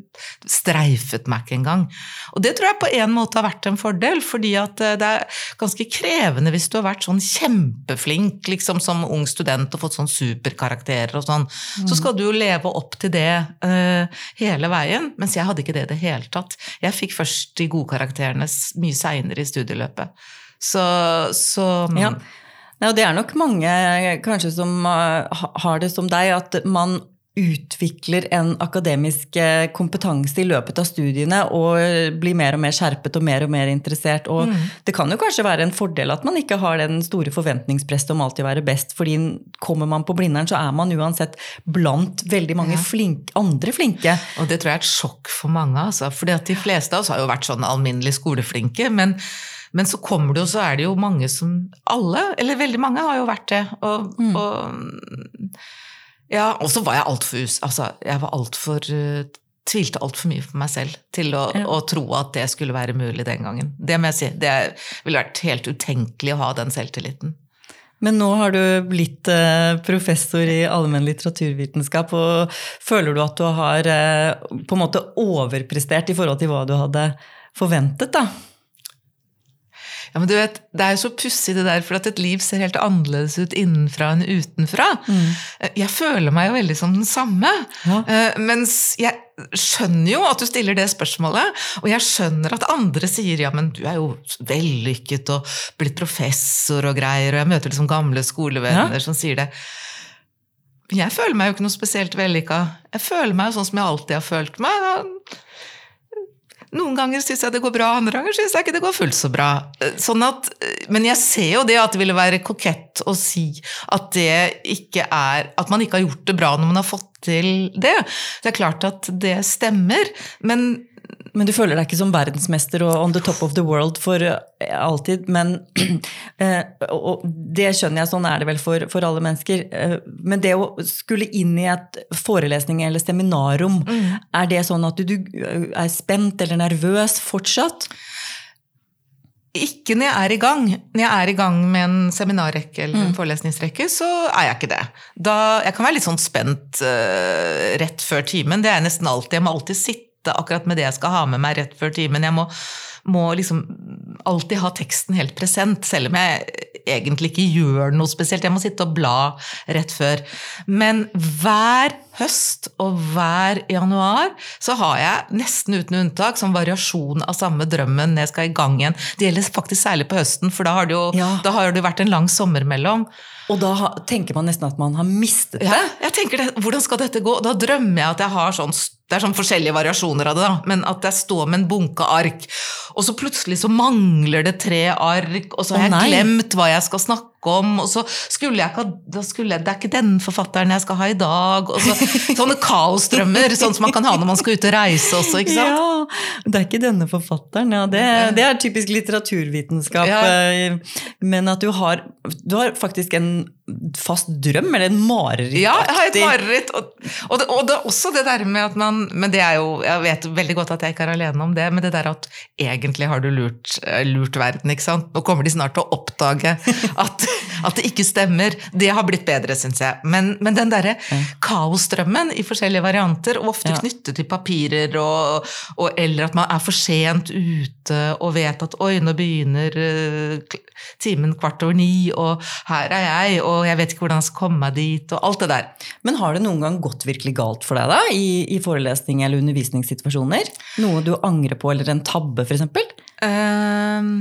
streifet meg ikke engang. Og det tror jeg på en måte har vært en fordel, fordi at eh, det er ganske krevende hvis du har vært sånn kjempeflink liksom som ung student og fått sånn superkarakterer og sånn. Mm. Så skal du jo leve opp til det uh, hele veien, mens jeg hadde ikke det i det hele tatt. Jeg fikk først de gode karakterene mye seinere i studieløpet. Så, så ja. Ja, det er nok mange kanskje som uh, har det som deg, at man utvikler en akademisk eh, kompetanse i løpet av studiene og blir mer og mer skjerpet og mer og mer interessert. Og mm. det kan jo kanskje være en fordel at man ikke har den store forventningspresset om alltid å være best, fordi kommer man på Blindern, så er man uansett blant veldig mange ja. flink, andre flinke. Og det tror jeg er et sjokk for mange, altså. fordi de fleste av oss har jo vært sånn alminnelig skoleflinke. men men så kommer det jo, så er det jo mange som Alle, eller veldig mange, har jo vært det. Og, mm. og ja, og så var jeg altfor altså, Jeg var altfor uh, Tvilte altfor mye på meg selv til å, ja. å, tro at det skulle være mulig den gangen. Det må jeg si. Det ville vært helt utenkelig å ha den selvtilliten. Men nå har du blitt uh, professor i allmenn litteraturvitenskap, og føler du at du har uh, på en måte overprestert i forhold til hva du hadde forventet, da? Ja, men du vet, Det er jo så pussig det der, for at et liv ser helt annerledes ut innenfra enn utenfra. Mm. Jeg føler meg jo veldig som den samme. Ja. Uh, mens jeg skjønner jo at du stiller det spørsmålet, og jeg skjønner at andre sier ja, men du er jo vellykket og blitt professor og greier, og jeg møter liksom gamle skolevenner ja. som sier det. Jeg føler meg jo ikke noe spesielt vellykka. Jeg føler meg jo sånn som jeg alltid har følt meg. Noen ganger syns jeg det går bra, andre ganger syns jeg ikke det går fullt så bra. Sånn at, men jeg ser jo det at det ville være kokett å si at det ikke er At man ikke har gjort det bra når man har fått til det. Det er klart at det stemmer, men men du føler deg ikke som verdensmester og on the top of the world for eh, alltid. Men eh, og det skjønner jeg, sånn er det vel for, for alle mennesker. Eh, men det å skulle inn i et forelesning eller seminarrom, mm. er det sånn at du, du er spent eller nervøs fortsatt? Ikke når jeg er i gang. Når jeg er i gang med en seminarrekke eller en mm. forelesningsrekke, så er jeg ikke det. Da, jeg kan være litt sånn spent uh, rett før timen. Det er jeg nesten alltid. Jeg må alltid sitte sitte akkurat med det jeg skal ha med meg rett før timen. Jeg må, må liksom alltid ha teksten helt present, selv om jeg egentlig ikke gjør noe spesielt. Jeg må sitte og bla rett før. Men hver høst og hver januar så har jeg nesten uten unntak som variasjon av samme drømmen når jeg skal i gang igjen. Det gjelder faktisk særlig på høsten, for da har det jo ja. da har det vært en lang sommer mellom. Og da tenker man nesten at man har mistet det. Ja, jeg tenker det, Hvordan skal dette gå? Da drømmer jeg at jeg har sånn det er sånn forskjellige variasjoner av det, da, men at jeg står med en bunke ark, og så plutselig så mangler det tre ark, og så har jeg glemt hva jeg skal snakke om, og så skulle jeg ikke da skulle jeg, Det er ikke den forfatteren jeg skal ha i dag. og så, Sånne kaosdrømmer, sånn som man kan ha når man skal ut og reise også. ikke sant? Ja, Det er ikke denne forfatteren, ja. Det, det er typisk litteraturvitenskap. Ja. Eh, men at du har, du har faktisk en fast drøm, eller en mareritt? Ja, jeg har et mareritt. Og, og, det, og, det, er også det der med at man Men det er jo, jeg vet veldig godt at jeg ikke er alene om det, men det der at egentlig har du lurt, eh, lurt verden, ikke sant. Nå kommer de snart til å oppdage at, at det ikke stemmer. Det har blitt bedre, syns jeg. Men, men den derre kaosdrømmen i forskjellige varianter, og ofte ja. knyttet til papirer, og, og, eller at man er for sent ute og vet at oi, nå begynner uh, timen kvart over ni, og her er jeg. og jeg vet ikke hvordan jeg skal komme meg dit, og alt det der. Men har det noen gang gått virkelig galt for deg, da? I, i forelesning eller undervisningssituasjoner? Noe du angrer på, eller en tabbe, f.eks.? Uh, ehm,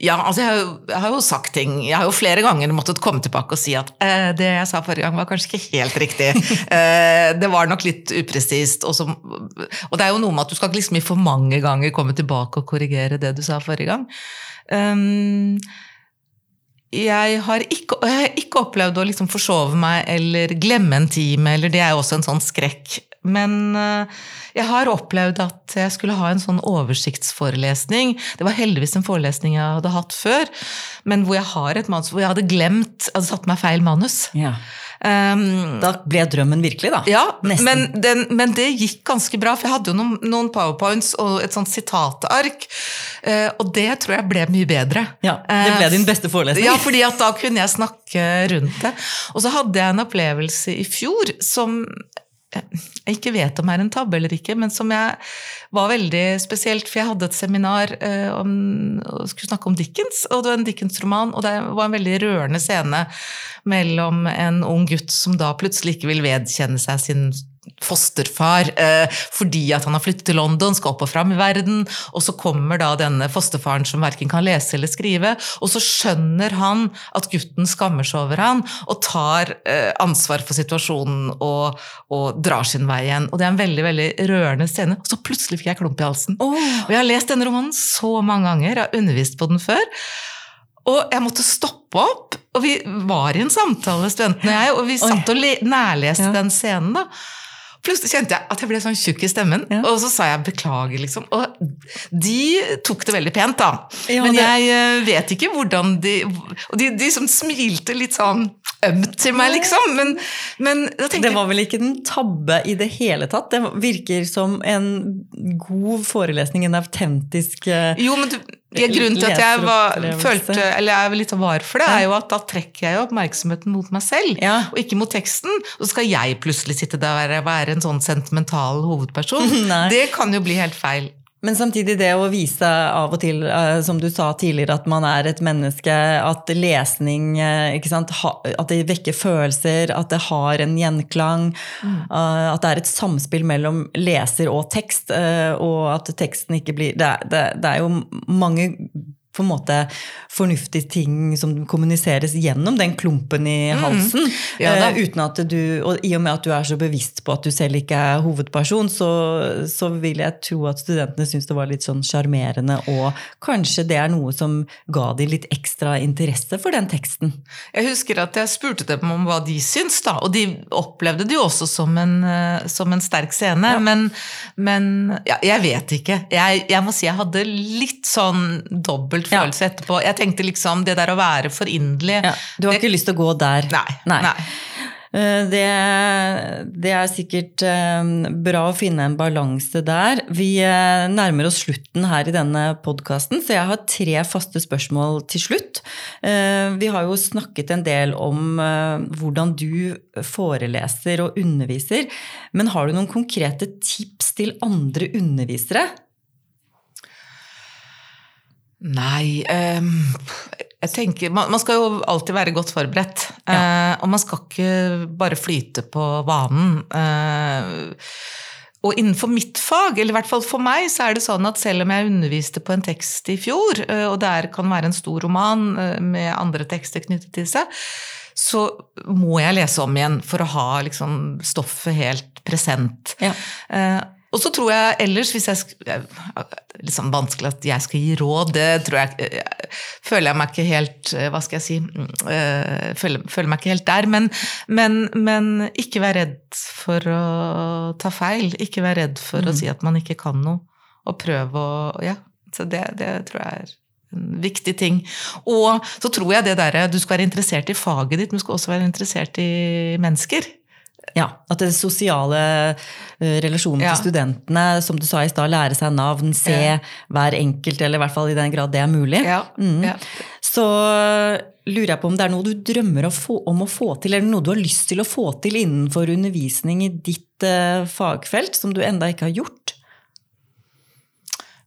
ja, altså jeg har, jo, jeg har, jo, sagt ting Jeg har jo flere ganger måttet komme tilbake og si at eh, det jeg sa forrige gang, var kanskje ikke helt riktig. eh, det var nok litt upresist. Og, og, det er jo noe med at du skal ikke liksom i for mange ganger komme tilbake og korrigere det du sa forrige gang. Um, jeg har, ikke, jeg har ikke, opplevd å liksom forsove meg eller glemme en time, eller det er jo også en sånn skrekk. Men eh, jeg har opplevd at jeg skulle ha en sånn oversiktsforelesning. Det var heldigvis en forelesning jeg hadde hatt før, men hvor jeg har et manus hvor jeg hadde glemt, hadde satt meg feil manus. Ja. Um, da ble drømmen virkelig, da. Ja, men, den, men, det gikk ganske bra, for jeg hadde jo noen, noen powerpoints og et sånt sitatark. Uh, og det tror jeg ble mye bedre. Ja, Det ble din beste forelesning? Ja, fordi at da kunne jeg snakke rundt det. Og så hadde jeg en opplevelse i fjor som jeg ikke vet om er en tabbe eller ikke, men som jeg var veldig spesielt. For jeg hadde et seminar eh, om, og skulle snakke om Dickens, og det var en Dickens-roman. Og det var en veldig rørende scene mellom en ung gutt som da plutselig ikke vil vedkjenne seg sin fosterfar eh, fordi at han har flyttet til London, skal opp og fram i verden. Og så kommer da denne fosterfaren som verken kan lese eller skrive, og så skjønner han at gutten skammer seg over han, og tar eh, ansvar for situasjonen og, og, drar sin vei igjen. Og det er en veldig veldig rørende scene. Og så plutselig fikk jeg klump i halsen. Oh. Og jeg har lest denne romanen så mange ganger, jeg har undervist på den før. Og jeg måtte stoppe opp, og vi var i en samtale, studentene og jeg, og vi satt og nærleste ja. den scenen. da. Plutselig kjente jeg at jeg ble sånn tjukk i stemmen, ja. og så sa jeg beklager, liksom. Og de tok det veldig pent, da. Ja, Men jeg det... Eh, vet ikke hvordan de Og de, de som smilte litt sånn ømt til meg, liksom. Men, men Det var vel ikke en tabbe i det hele tatt? Det virker som en god forelesning, en autentisk eh, Jo, men du, ja, grunnen til at jeg var, følte, eller jeg er litt var for det, er jo at da trekker jeg oppmerksomheten mot meg selv, ja. og ikke mot teksten. Og så skal jeg plutselig sitte der og være en sånn sentimental hovedperson. det kan jo bli helt feil. Men samtidig det å vise av og til, eh, som du sa tidligere, at man er et menneske, at lesning eh, At det vekker følelser, at det har en gjenklang. Mm. Eh, at det er et samspill mellom leser og tekst, og at teksten ikke blir Det, det, det er jo mange på en måte fornuftige ting som kommuniseres gjennom den klumpen i halsen. Mm. Ja, eh, uten at du, og I og med at du er så bevisst på at du selv ikke er hovedperson, så, så vil jeg tro at studentene syns det var litt sånn sjarmerende, og kanskje det er noe som ga de litt ekstra interesse for den teksten. Jeg husker at jeg spurte dem om hva de syns, da, og de opplevde det jo også som en, eh, som en sterk scene. Ja. Men, men ja, jeg vet ikke. Jeg, jeg må si jeg hadde litt sånn dobbelt dobbelt følelse ja. etterpå. Jeg tenkte liksom det der å være for inderlig ja, Du har det, ikke lyst til å gå der? Nei. nei. nei. Eh, det, det, er sikkert eh, bra å finne en balanse der. Vi eh, nærmer oss slutten her i denne podkasten, så jeg har tre faste spørsmål til slutt. Vi har jo snakket en del om hvordan du foreleser og underviser, men har du noen konkrete tips til andre undervisere Nei um, jeg tenker, man, man, skal jo alltid være godt forberedt. Ja. Uh, og man skal ikke bare flyte på vanen. Uh, og innenfor mitt fag, eller i hvert fall for meg, så er det sånn at selv om jeg underviste på en tekst i fjor, uh, og det kan være en stor roman med andre tekster knyttet til seg, så må jeg lese om igjen for å ha liksom, stoffet helt present. Ja. Og så tror jeg ellers, hvis jeg Litt sånn vanskelig at jeg skal gi råd, det tror jeg jeg Føler jeg meg ikke helt eh, Hva skal jeg si eh, Føler, føler meg ikke helt der. Men, men, men, ikke vær redd for å ta feil. Ikke vær redd for mm. å si at man ikke kan noe. Og prøve å Ja. Så det, det tror jeg er en viktig ting. Og så tror jeg det derre Du skal være interessert i faget ditt, men du skal også være interessert i mennesker. Ja, At det sosiale uh, relasjonen ja. til studentene, som du sa i stad, lære seg navn, se ja. hver enkelt, eller i hvert fall i den grad det er mulig. Ja. Mm. Så lurer jeg på om det er noe du drømmer om å få til, eller noe du har lyst til å få til innenfor undervisning i ditt uh, fagfelt, som du enda ikke har gjort?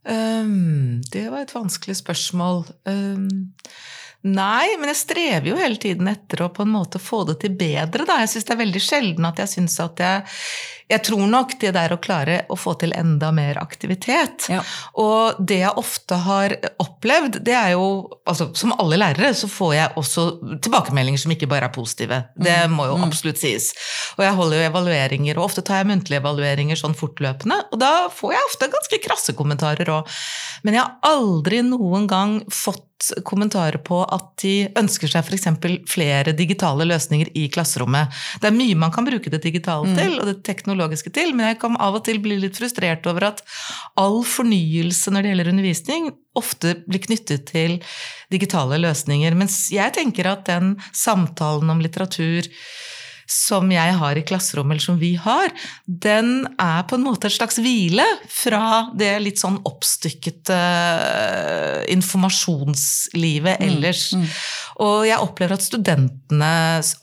Um, det var et vanskelig spørsmål. Um, Nei, men jeg strever jo hele tiden etter å på en måte få det til bedre. Da. Jeg syns det er veldig sjelden at jeg syns at jeg jeg tror nok det der å klare å få til enda mer aktivitet. Ja. Og det jeg ofte har opplevd, det er jo altså Som alle lærere så får jeg også tilbakemeldinger som ikke bare er positive. Det mm. må jo mm. absolutt sies. Og jeg holder jo evalueringer, og ofte tar jeg muntlige evalueringer sånn fortløpende. Og da får jeg ofte ganske krasse kommentarer òg. Men jeg har aldri noen gang fått kommentarer på at de ønsker seg f.eks. flere digitale løsninger i klasserommet. Det er mye man kan bruke det digitale mm. til, og det teknologiske til, men jeg kan av og til bli litt frustrert over at all fornyelse når det gjelder undervisning, ofte blir knyttet til digitale løsninger. Mens jeg tenker at den samtalen om litteratur som jeg har i klasserommet, eller som vi har, den er på en måte et slags hvile fra det litt sånn oppstykkede eh, informasjonslivet mm, ellers. Mm, mm. Og jeg opplever at studentene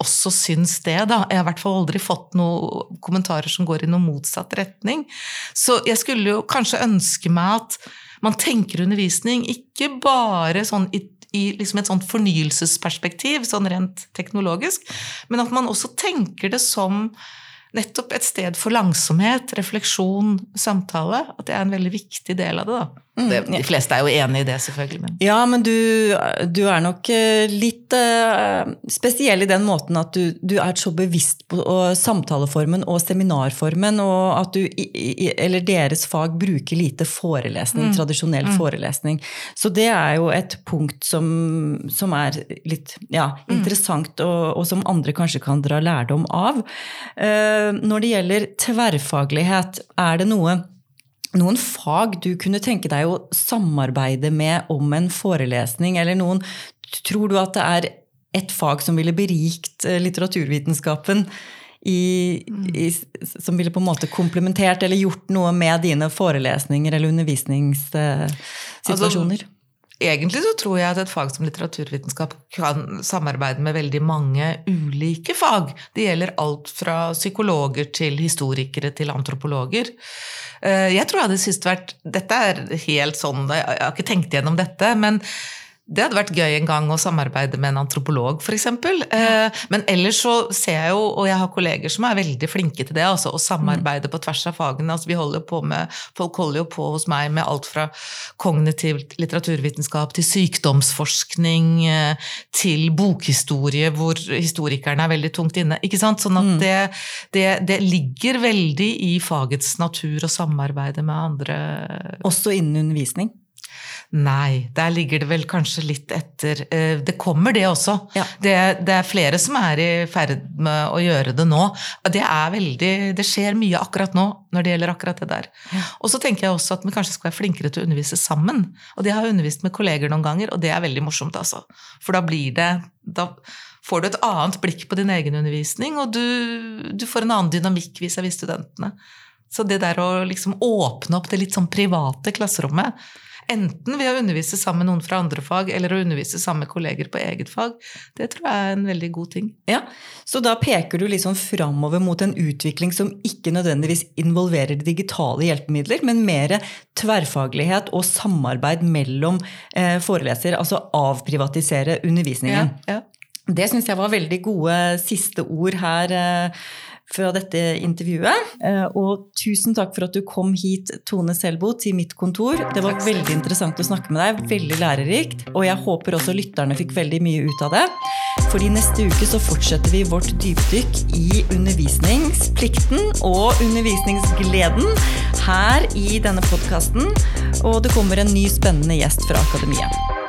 også syns det. da. Jeg har i hvert fall aldri fått noen kommentarer som går i noen motsatt retning. Så jeg skulle jo kanskje ønske meg at man tenker undervisning ikke bare sånn i i liksom et sånt fornyelsesperspektiv, sånn rent teknologisk, men at man også tenker det som nettopp et sted for langsomhet, refleksjon, samtale. At det er en veldig viktig del av det. da. Mm, det, de fleste er jo enig i det, selvfølgelig. Men. Ja, men du, du, er nok eh, litt uh, spesiell i den måten at du, du er så bevisst på uh, samtaleformen og seminarformen, og at du, i, eller deres fag, bruker lite forelesning, mm. tradisjonell mm. forelesning. Så det er jo et punkt som, som er litt ja, mm. interessant, og, og, som andre kanskje kan dra lærdom av. Uh, når det gjelder tverrfaglighet, er det noe noen fag du kunne tenke deg å samarbeide med om en forelesning, eller noen Tror du at det er et fag som ville berikt eh, litteraturvitenskapen? I, i, som ville på en måte komplementert eller gjort noe med dine forelesninger eller undervisningssituasjoner? Altså, Egentlig så tror jeg at et fag som litteraturvitenskap kan samarbeide med veldig mange ulike fag. Det gjelder alt fra psykologer til historikere til antropologer. Eh, jeg tror jeg hadde syntes vært Dette er helt sånn, jeg har ikke tenkt igjennom dette, men Det hadde vært gøy en gang å samarbeide med en antropolog, f.eks. Ja. men ellers så ser jeg jo, og jeg har kolleger som er veldig flinke til det, altså å samarbeide på tvers av fagene. Altså vi holder på med, Folk holder jo på hos meg med alt fra kognitiv litteraturvitenskap til sykdomsforskning eh, til bokhistorie, hvor historikerne er veldig tungt inne. ikke sant? Sånn at mm. det, det, det ligger veldig i fagets natur å samarbeide med andre. Også innen undervisning? Nei, der ligger det vel kanskje litt etter. Eh, det kommer, det også. Ja. Det, det, er flere som er i ferd med å gjøre det nå. Det er veldig, det skjer mye akkurat nå når det gjelder akkurat det der. Ja. Og så tenker jeg også at vi kanskje skal være flinkere til å undervise sammen. Og det har jeg undervist med kolleger noen ganger, og det er veldig morsomt, altså. For da blir det da får du et annet blikk på din egen undervisning, og du, du får en annen dynamikk vis-à-vis studentene. Så det der å liksom åpne opp det litt sånn private klasserommet Enten ved å undervise sammen med noen fra andre fag, eller å undervise sammen med kolleger på eget fag. Det tror jeg er en veldig god ting. Ja, Så da peker du liksom framover mot en utvikling som ikke nødvendigvis involverer digitale hjelpemidler, men mer tverrfaglighet og samarbeid mellom eh, foreleser, altså avprivatisere undervisningen. Ja, ja. Det syns jeg var veldig gode siste ord her. Fra dette intervjuet. Eh, og tusen takk for at du kom hit, Tone Selbo, til mitt kontor. Det var veldig interessant å snakke med deg. Veldig lærerikt. Og jeg håper også lytterne fikk veldig mye ut av det. Fordi neste uke så fortsetter vi vårt dypdykk i undervisningsplikten og undervisningsgleden her i denne podkasten. Og det kommer en ny spennende gjest fra akademiet.